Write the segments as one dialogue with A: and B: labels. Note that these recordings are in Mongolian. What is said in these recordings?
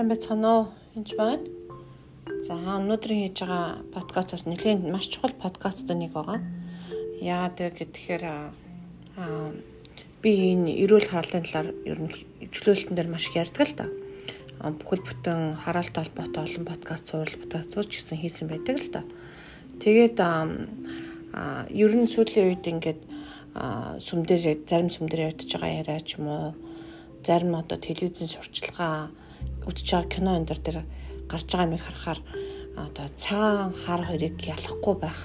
A: Сайн байцгаана уу? Энд байна. За өнөөдөр хийж байгаа подкаст бас нэлээд маш чухал подкастууд нэг байгаа. Яагаад вэ гэхээр аа би энэ эрүүл хараалын талаар ер нь ижлүүлэлтэн дээр маш их ярьдаг л да. Бүхэл бүтэн хараалтай холбоотой олон подкаст суурал подкастууд гэсэн хийсэн байдаг л да. Тэгээд аа ер нь сүүлийн үед ингээд сүмдэр зарим сүмдэр ярьж байгаа яриа ч юм уу зарим одоо телевизэн сурчлагаа үдчихэж байгаа кино энэ төр дээр гарч байгаа юмыг харахаар одоо цагаан хар хоёрыг ялахгүй байх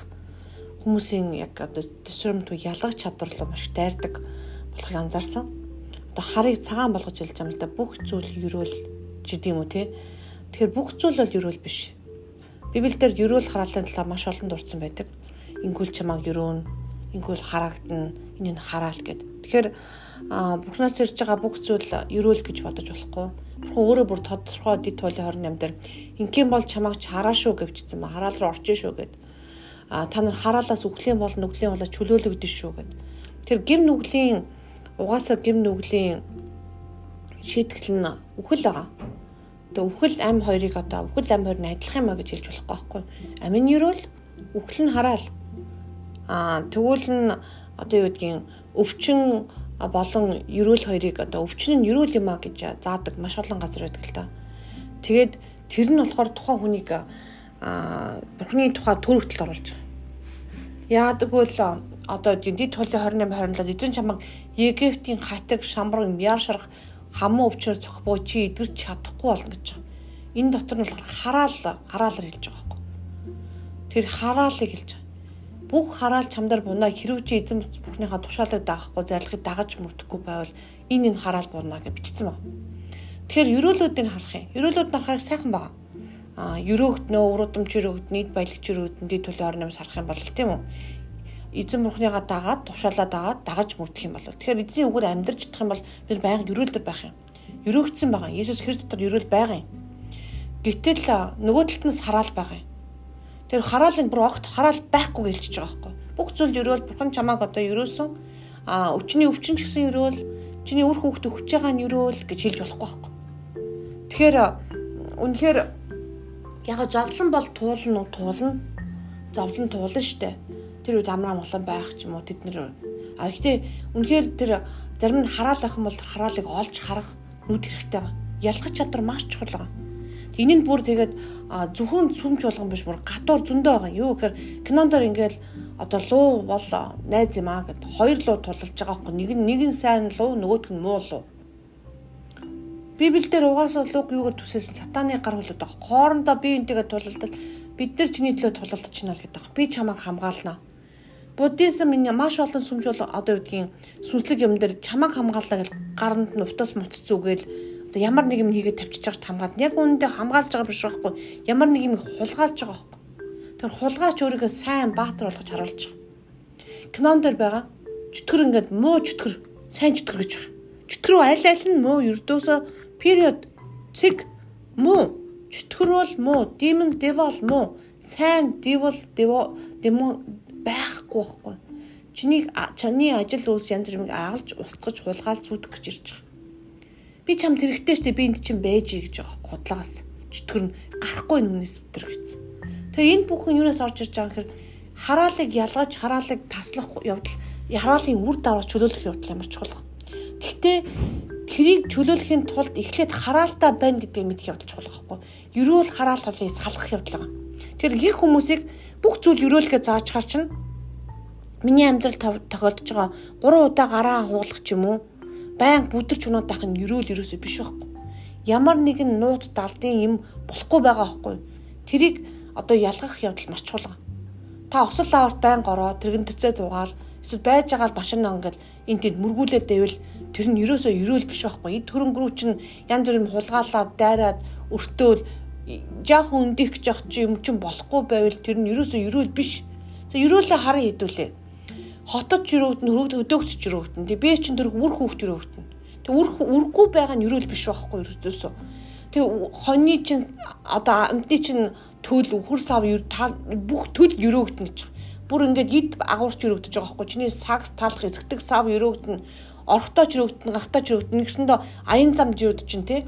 A: хүмүүсийн яг одоо discernment ялгах чадвар руу маш дайрдаг болохыг анзаарсан. Одоо харыг цагаан болгож хэлж байгаа юм л да бүх зүйл ерөөл ч гэдэм үү те. Тэгэхээр бүх зүйл бол ерөөл биш. Библиэлд ерөөл хараалын талаар маш олон дурдсан байдаг. Ингүүл чамааг ерөөн, ингүүл харагдана, энэ нь хараал гэд. Тэгэхээр Бурханаас ирж байгаа бүх зүйл ерөөл гэж бодож болохгүй. Бурхан өөрөө бүр тодорхой дид туйлын 28 дээр ингийн бол чамайг хараа шүү гэвчсэн ба хараал руу орчин шүү гэд. А та нар хараалаас үхлийн бол нүглийн болоо чөлөөлөгдөн шүү гэд. Тэр гим нүглийн угаасаа гим нүглийн шийтгэл нь үхэл байгаа. Тэгээ үхэл ам хоёрыг одоо үхэл ам хоёр нь адилхан юм а гэж хэлж болохгүй байхгүй. Амин ерөөл үхэл нь хараал. Аа тэгвэл нь одоо юу гэдгийг өвчин болон ерөөл хоёрыг одоо өвчин нь ерөөл юм а гэж заадаг маш олон газар байдаг л та. Тэгээд тэр нь болохоор тухайн хүнийг а бурхны тухай төрөгтөлд оруулж байгаа. Яадаг бол одоо дэд тулын 28 27 эзэн чамаг Египтийн хатаг шамбар яар шарах хамуу өвчнөр цохбоо чи идэрч чадахгүй болно гэж байгаа. Энэ дотор нь болохоор хараал хараалаар хэлж байгаа байхгүй. Тэр хараалыг хэлж байгаа бүх хараал чамдар бунаа хэрв чи эзэн бүхнийхээ тушаалыг даахгүй зарлагыг дагаж мөрдөхгүй байвал энэ энэ хараал бунаа гэж бичсэн ба. Тэгэхээр ерөөлүүдийг харах юм. Ерөөлүүд харах сайхан байгаа. Аа ерөөгт нөө уруудамж ерөөгт нийт баялагч ерөөдөндий төлөө орномс харах юм бол тийм үү? Эзэн бурхныгаа дагаад тушаалаа дагаад дагаж мөрдөх юм бол тэгэхээр эзний үгээр амьдарч чадах юм бол бид байнга ерөөлдөр байх юм. Ерөөгдсөн байгаа. Иесус Христ дотор ерөөл байгаа юм. Гэтэл нөгөө талд нь сараал байгаа юм Тэр хараалын бүр огт хараал байхгүй гэлчихэж байгаа байхгүй. Бүх зүйл ерөөл бурхан чамааг одоо ерөөсөн а өвчний өвчин ч гэсэн ерөөл чиний үр хүүхд өгч байгаа нь ерөөл гэж хэлж болохгүй байхгүй. Тэгэхээр үнэхээр яг завлан бол туулна уу туулна. Завлан туулна штэ. Тэр үед амраа молон байх ч юм уу тэд нэр а гэхдээ үнэхээр тэр зарим нь хараал ах юм бол хараалыг олж харах нүд хэрэгтэй байгаа. Ялгах чадвар маш чухал байгаа. Нь бүр тэгээд зөвхөн сүмж болгон биш бүр гадуур зөндөө байгаа. Юу гэхээр кинондор ингээл одоо луу бол найз юм аа гэд хоёр луу тулалж байгаа хөөхгүй. Нэг нь нэг нь сайн луу, нөгөөх нь муу луу. Библиэлд угаасаа луг юугаар төсөөсөн сатаны гар хөлөд байгаа. Хоорондоо би энтэйгээ тулалдал бид нар чиний төлөө тулалдаж байна гэдэг. Би чамайг хамгаална. Буддизм энэ маш олон сүмж бол одоо гэдгийг сүнслэг юм дээр чамайг хамгаалаа гэж гаранд нь утас муц зүгээл ямар нэг юм хийгээд тавьчих чагт хамгаад яг үүндээ хамгаалж байгаа биш байхгүй. Ямар нэг юм хулгайлж байгаа байхгүй. Тэр хулгайч өөрийгөө сайн баатар болгож харуулж байгаа. Кинон дээр байгаа. Чөтгөр ингээд муу чөтгөр сайн чөтгөр гэж байна чөтгөр аль аль нь муу ердөөсө период цэг муу. Чөтгөр бол муу demon devil муу. Сайн devil demon байхгүй байхгүй. Чиний чаны ажил үйлс янз бүрийг агалж устгаж хулгайлж зүтгэх гэж ирж байгаа Би чамд хэрэгтэй штэ би энд чинь байж гэж байгаа худлагаас чөтгөр нь гарахгүй нүнээс өтер гэсэн. Тэгээ энэ бүхэн юунаас орж ирж байгаа гэхээр хараалыг ялгаж хараалыг таслах явдал хараалын үр дагавар чөлөөлөх явдал ямар чухал. Гэхдээ тэрийг чөлөөлөхийн тулд эхлээд хараалтаа байна гэдгийг мэдэх явдал чухал байхгүй. Ерөөл хараал толыг салгах явдал байгаа. Тэр гих хүмүүсийг бүх зүйл ерөөлөхөө зааж хар чинь миний амьдрал тохиолдож байгаа 3 удаа гараа хуулах ч юм уу байн бүдэрч унаад байх нь ерөөл ерөөсөө биш байхгүй. Ямар нэгэн нууц далдын юм болохгүй байгаа байхгүй. Тэрийг одоо ялгах явдал маш чухал. Та осол лаварт байн гороо тэрэгэнтэцээ дуугаал эсвэл байж байгаа машин ингээд энэ тэнд мөргүүлээд байвал тэр нь ерөөсөө ерөөл биш байхгүй. Эд хөрөнгөрүү чинь янз бүрийн хулгаалаад дайраад өртөөл жаах өндих жоох чи юм чин болохгүй байвал тэр нь ерөөсөө ерөөл биш. За ерөөлөө харан хэдүүлээ хотод жирөөд нь өдөөгч жирөөд нь. Тэг би чинь тэр үр хүүхд жирөөд нь. Тэг үр үргүй байгаа нь ерөөл биш байхгүй ерөөсөө. Тэг хоньны чинь одоо амьтны чинь төл үхэр сав бүх төл ерөөгд нь гэж. Бүр ингээд эд агуурч ерөөгдөж байгаа байхгүй. Чиний сагс талах эсгдэг сав ерөөгд нь орхотоо жирөөд нь гарахтаа жирөөд нь гэсэндээ аян зам жирөөд чинь тий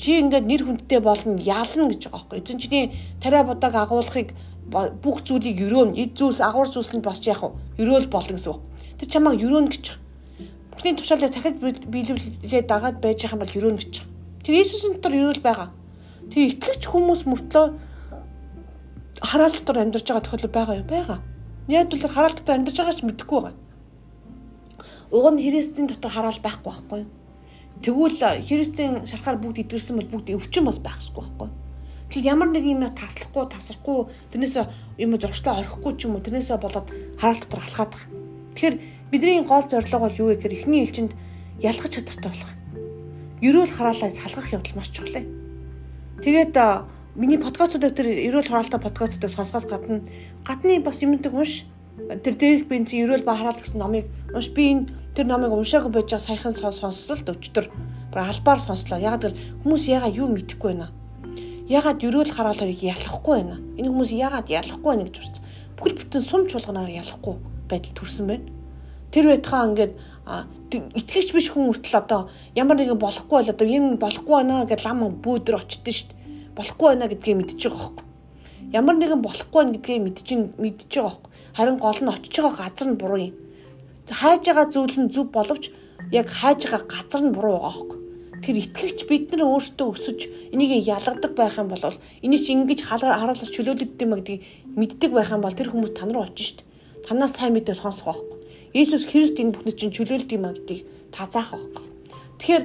A: чи ингээд нэр хүндтэй болно ялна гэж байгаа байхгүй. Эзэн чиний тариа будааг агуулгыг бүх зүйлийг өрөөн эд зүйлс агуур зүйлс нь бас яг өрөөл болно гэсэн үг. Тэр чамайг өрөөн гэж. Бурхны тушаалыг цахид биелүүлээ дагаад байж байгаа юм бол өрөөн гэж. Тэр Иесусийн дотор өрөөл байгаа. Тэр итгэгч хүмүүс мөртлөө хараал дотор амьдарч байгаа тохиолдол байгаа юу? Байгаа. Яг л хараал дотор амьдарч байгаа ч мэдэхгүй байгаа. Уг нь Христийн дотор хараал байхгүй байхгүй? Тэгвэл Христийн шарахаар бүгд идэрсэн бол бүгд өвчин бас байхгүй байхгүй. Тэгэл ямар нэг юм таслахгүй, тасрахгүй, тэрнээсээ юм зуршлаа орхихгүй ч юм уу, тэрнээсээ болоод хараал дотор алхаад байгаа. Тэгэхээр бидний гол зорилго бол юу вэ гэхээр эхний ээлжинд ялгах чадвартай болох. Ерөөл хараалаа салгах явдал маш чухал. Тэгээд миний подкастуудыг тэр ерөөл хараалтай подкастуудыг сонсохоос гадна гадны бас юмдаг унш тэр дээрх бензин ерөөл ба хараал гэсэн номыг унш би энэ тэр номыг уншаагүй байж байгаа саяхан сонслоо өчтөр бүр албаар сонслоо. Яг л хүмүүс ягаа юу мэдэхгүй байна. Ягаад ерөөл хараалыг ялахгүй байна. Энэ хүмүүс ягаад ялахгүй байна гэж урц. Бүхэл бүтэн сум чуулганаар ялахгүй байдал төрсэн байна. Тэр байтхаа ингээд итгэгч биш хүн хүртэл одоо ямар нэгэн болохгүй бол одоо юм болохгүй байна гэж лам бөөдөр шүү дээ. Болохгүй байна гэдгийг мэдчихэж байгаа хөөхгүй. Ямар нэгэн болохгүй байна гэдгийг мэдчихэж мэдчихэж байгаа хөөхгүй. Харин гол нь очиж байгаа газар нь буруу юм хайж байгаа зүйл нь зөв боловч яг хайж байгаа газар нь буруу байгаа хөөхгүй. Тэр итгэгч бид нар өөрсдөө өсөж энийг ялгадаг байх юм бол энийг чи ингэж хараалаас чөлөөлөгддөг юм гэдгийг мэддэг байх юм бол тэр хүмүүс тань руу очиж шít. Танаас сайн мэдээ сонсох байхгүй. Иесус Христ энэ бүхний чинь чөлөөлдөг юм гэдгийг та заах байхгүй. Тэгэхээр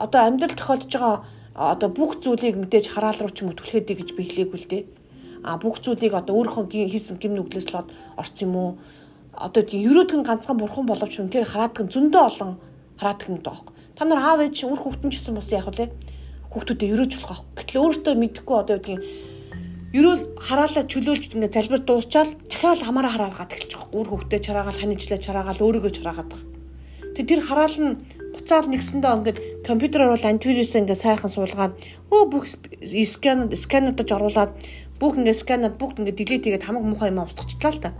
A: одоо амьдрал тохиолдож байгаа одоо бүх зүйлийг мэдээж хараал руу ч юм уу түлхээд дээ гэж би хэлээгүй л дээ. А бүх зүйлийг одоо өөрийнхөө хийсэн гим нүглээс л орсон юм уу? одоо тийм ерөөдг нь ганцхан бурхан боловч үнээр хараадаг зөндөө олон хараадаг юм даа. Та нар аав ээж үр хүүхдэн ч гэсэн бас яг үлээ хүүхдүүдэд ерөөж болох аа. Гэтэл өөртөө мэдхгүй одоо юу гэдгийг ерөөл хараалаа чөлөөлж ингээ залбир дуусчаал дахиад хамаараа хараагаад байгаа. Үр хүүхдээ чараагаал ханижлаа чараагаал өөрийгөө чараагаад. Тэг тэр хараал нь буцаал нэгсэндээ ингээд компьютероор бол антивирус ингээ сайхан суулгаад өө бүх скан сканердож оруулаад бүх ингээ сканер бүгд ингээ делет хийгээд хамаг муухай юм устгачлаа л та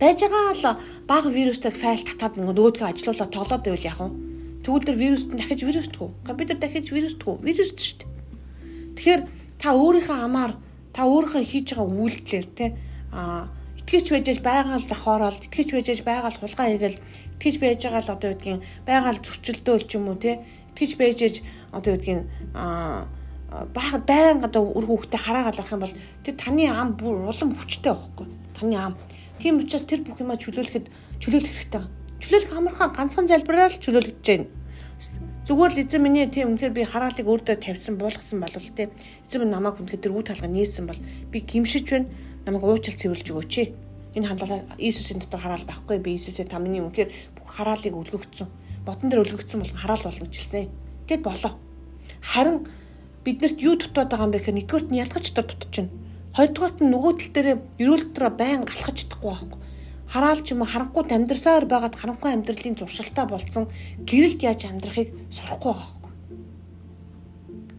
A: байж байгаа л бага вирустай файл татаад нөгөөдгөө ажилуулаад тоглоод байвал яах вэ? Тэгвэл тэр вируст нь дахиж вирустгүй. Компьютер дахиж вирустгүй. Вируст шүү дээ. Тэгэхээр та өөрийнхөө амаар та өөрийнхөө хийж байгаа үйлдэлээр те а итгэж байж байгаал завхаарал итгэж байж байгаал хулгай хийгээл итгэж байж байгаа л одоо юу гэдгийг байгаал зөрчилдөөл ч юм уу те итгэж байж одоо юу гэдгийг а баг байнга одоо үр хүүхдээ хараагаал авах юм бол тэр таны ам улам хүчтэй байхгүй таны ам Тийм учраас тэр бүх юмаа чөлөөлөхөд чөлөөлөх хэрэгтэй. Чөлөөлөх амархан ганцхан залбираар л чөлөөлөгдөж байна. Зүгээр л эзэн минь тийм үнэхээр би хараалыг өөртөө тавьсан буулгасан бол тэ эзэн минь намайг үнэхээр тэр үе талга нээсэн бол би гимшиж байна. Намайг уучлал цэвэрлж өгөөч. Энэ хандлагаа Иесусийн дотор хараал байхгүй би Иесусээ та миний үнэхээр бүх хараалыг өлгөгдсөн. Бодон дээр өлгөгдсөн бол хараал гэжэлсэн. Гэт болоо. Харин биднэрт юу дутаад байгаа юм бэ гэхээр нэгдүгürt нь ялгаж дутаж байна Хоёрдугаарт нь нөгөө тал дээр эрүүл дотроо байн галахж чадахгүй байхгүй. Хараал ч юм уу харанхуйд амьдрсаар байгаад харанхуй амьдралын зуршилтаа болцсон гэрэлд яаж амьдрахыг сурахгүй байгаа байхгүй.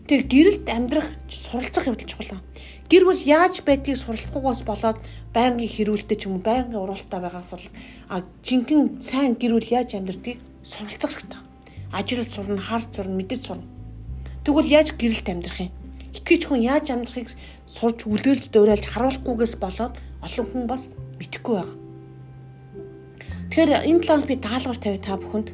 A: Тэр гэрэлд амьдрах суралцах явдал чухал. Гэр бүл яаж байдгийг суралцахгүйгээс болоод байнгын хэрүүлдэ ч юм уу байнгын уралдаа байгаас бол а жинхэнэ сайн гэр бүл яаж амьдрдгийг суралцах хэрэгтэй. Ажил сурна, харц сурна, мэдэж сурна. Тэгвэл яаж гэрэлд амьдрах юм? Итгэж хүн яаж амьдрахыг сурж үлдээлж дуурайлж харуулахгүйгээс болоод олон хүн бас мэдэхгүй байгаа. Тэгэхээр энэ талаар би даалгавар тавь та бүхэнд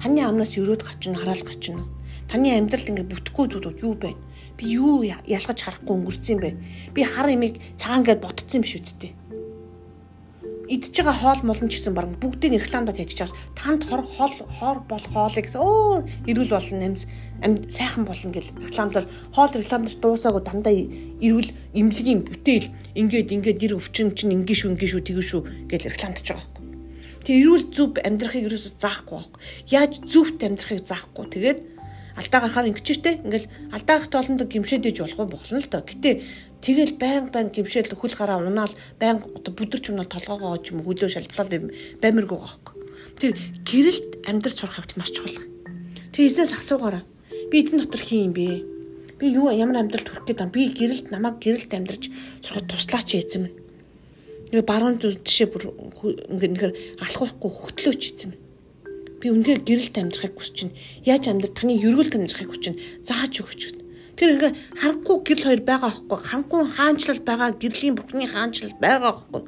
A: таны амнаас өрөөд гарч ийн хараал гарч ийн. Таны амьдралд ингээд бүтэхгүй зүйлүүд юу байна? Би юу ялгаж харахгүй өнгөрцөн бэ? Би хар имийг цагаан гэд ботцсон юм биш үсттэй идж байгаа хоол молн ч гэсэн баг бүгдийг рекламада тавьчих чаас танд хор хоол хор бол хоолыг өө эрүүл болно амс сайхан болно гэл рекламадаар хоол рекламадч дуусаагүй дандаа эрүүл имлэгийн бүтээл ингээд ингээд гэр өвчин чинь ингээ шүү ингээ шүү тэгэн шүү гэл рекламадж байгаа. Тэр эрүүл зүв амьдрахыг ерөөсөө заахгүй байхгүй. Яаж зүвт амьдрахыг заахгүй. Тэгээд алдаа гарахаар ингэчтэй ингээл алдаа гарахт олонд гимшээд иж болох болно л доо. Гэтэ Тэгэл байн байн гимшээл хөл гараа унаал байн бүдэрч унаал толгоогоо ч юм хөлөө шалблаад баймиргүй байхгүй. Тэр гэрэлд амьдрч сурах хэвт маш чухал. Тэг эзнээс асуугаараа. Би эзэн дотор хин юм бэ? Би юу ямар амьдрал төрөх гээд би гэрэлд намайг гэрэлд амьдрч сурахад туслаач эзэн минь. Нэг баруун жишээ бүр ингээд нэхэр алах байхгүй хөтлөөч минь. Би үнээр гэрэлт амьдрахыг хүсэж байна. Яаж амьдрах таны ерөөлт амьдрахыг хүсэж байна. Зааж өгч байна. Тэр ингээ харанхуй гэрэл хоёр байгаа аахгүй. Харанхуй хаанчлал байгаа гэрлийн бурхны хаанчлал байгаа аахгүй.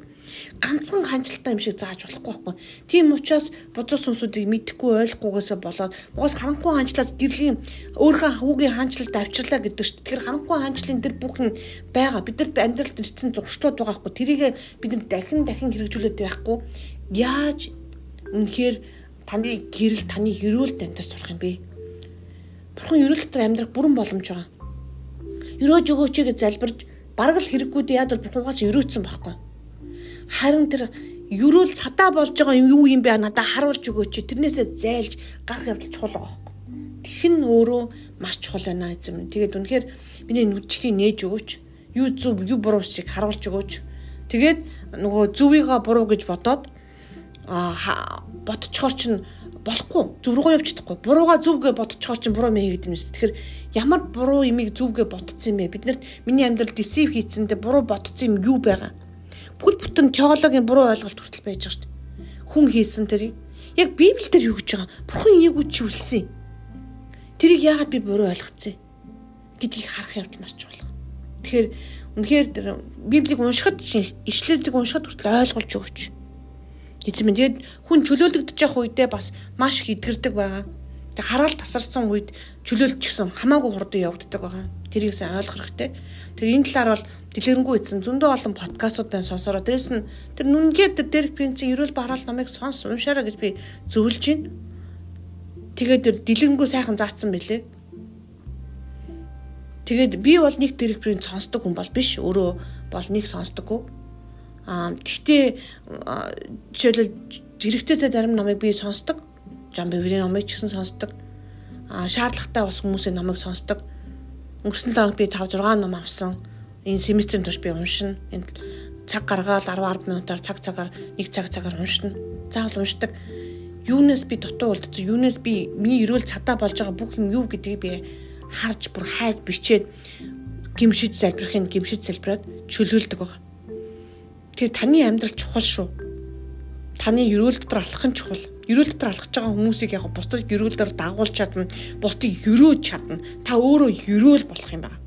A: Ганцхан хаанчлалтай юм шиг зааж болохгүй байхгүй. Тийм учраас бузар сүнсүүдийг мэдхгүй ойлгохгүйгээсээ болоод угаас харанхуй хаанчлалаас гэрлийн өөрийнхөө хүүгийн хаанчлалд авчирлаа гэдэг чинь тэгэхээр харанхуй хаанчлалын тэр бүх нь байгаа. Бид нар амьдралд ирсэн зуршлууд байгаа байхгүй. Тэрийг бид нар дахин дахин хэрэгжүүлээд байхгүй. Яаж үнэхээр таны гэрэл таны ерөөлд амьдарч сурах юм бэ? Бурхан ерөөл дотор амьдрах бүрэн боломж байгаа өрөөж өгөөч гэж залбирж бараг л хэрэггүйд яад бол бурхугаас өрөөцсөн байхгүй. Харин тэр өрөөл цадаа болж байгаа юм юу юм бэ надад харуулж өгөөч. Тэрнээсээ зайлж гарах явдал чухал байхгүй. Тэхэн өөрөө маш чухал байна эзэм. Тэгээд үнэхээр миний нүдчхийг нээж өгөөч. Юу зөв юу буруу шиг харуулж өгөөч. Тэгээд нөгөө зүвийгаа буруу гэж бодоод а ботчхоор чинь болохгүй зөв рүүгээ явж чадахгүй бурууга зөвгээ бодцохоор чинь буруу мэй гэдэг юм шүү. Тэгэхээр ямар буруу имийг зөвгээ ботцсон юм бэ? Биднэрт миний амьдрал дисив хийцэндээ буруу ботцсон юм юу байгаа? Бүл бүтэн теологийн буруу ойлголт хүртэл байж байгаа шүү дээ. Хүн хийсэн тэрийг яг Библиэлд юу гэж байгаа? Бурхан ийгүү чи үлсэн. Тэрийг яагаад би буруу ойлгоцсон гэдгийг харах явдал маш чухал. Тэгэхээр үнэхээр Библийг уншихад ишлэлийг уншихад хүртэл ойлгуулж өгч Эзэн минь тэгээд хүн чөлөөлөгдөж явах үедээ бас маш их эдгэрдэг байгаа. Тэг хараал тасарсан үед чөлөөлж гисэн хамаагүй хурдан явагддаг байгаа. Тэрийг сайн ойлгох хэрэгтэй. Тэр энэ талаар бол дэлгэрэнгүй эзэн зөндөө олон подкастуудаа сонсороо дээрэс нь тэр нүнгээр тэр дэрх принцийн ерөөл бараал номыг сонс уншаараа гэж би зөвлөж байна. Тэгээд тэр дэлгэрэнгүй сайхан заацсан бэлээ. Тэгээд би бол нэг дэрх принц сонсдог хүн бол биш. Өөрөө бол нэг сонсдоггүй Аа тэгтээ жишээлбэл хэрэгцээтэй зарим номыг би сонсдог. Жан Биврийн номыг ч гэсэн сонсдог. Аа шаардлагатай бас хүмүүсийн номыг сонсдог. Өнгөрсөн тоног би 5 6 ном авсан. Энэ семестрийн турш би уншина. Энэ цаг гаргаад 10 10 минутаар цаг цагаар нэг цаг цагаар уншина. Заавал уншдаг. Юунаас би дутуу болдсон. Юунаас би миний эрүүл цадаа болж байгаа бүх юм юу гэдгийг би харж бүр хайд бичээд гимшиж залбирахын гимшиж залбираад чөлөөлдөг байна Тэгэхээр таны амьдрал чухал шүү. Таны ерөөл дотор алхах нь чухал. Ерөөл дотор алхаж байгаа хүмүүсийг яг бусдад ерөөлөөр дагуулж чадна, бусдыг ерөөж чадна. Та өөрөө ерөөл болох юм байна.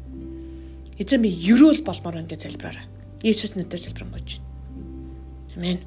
A: Эзэн би ерөөл болмоор байна гэж залбираарай. Есүс нэрээр залбирanгуйч. Амен.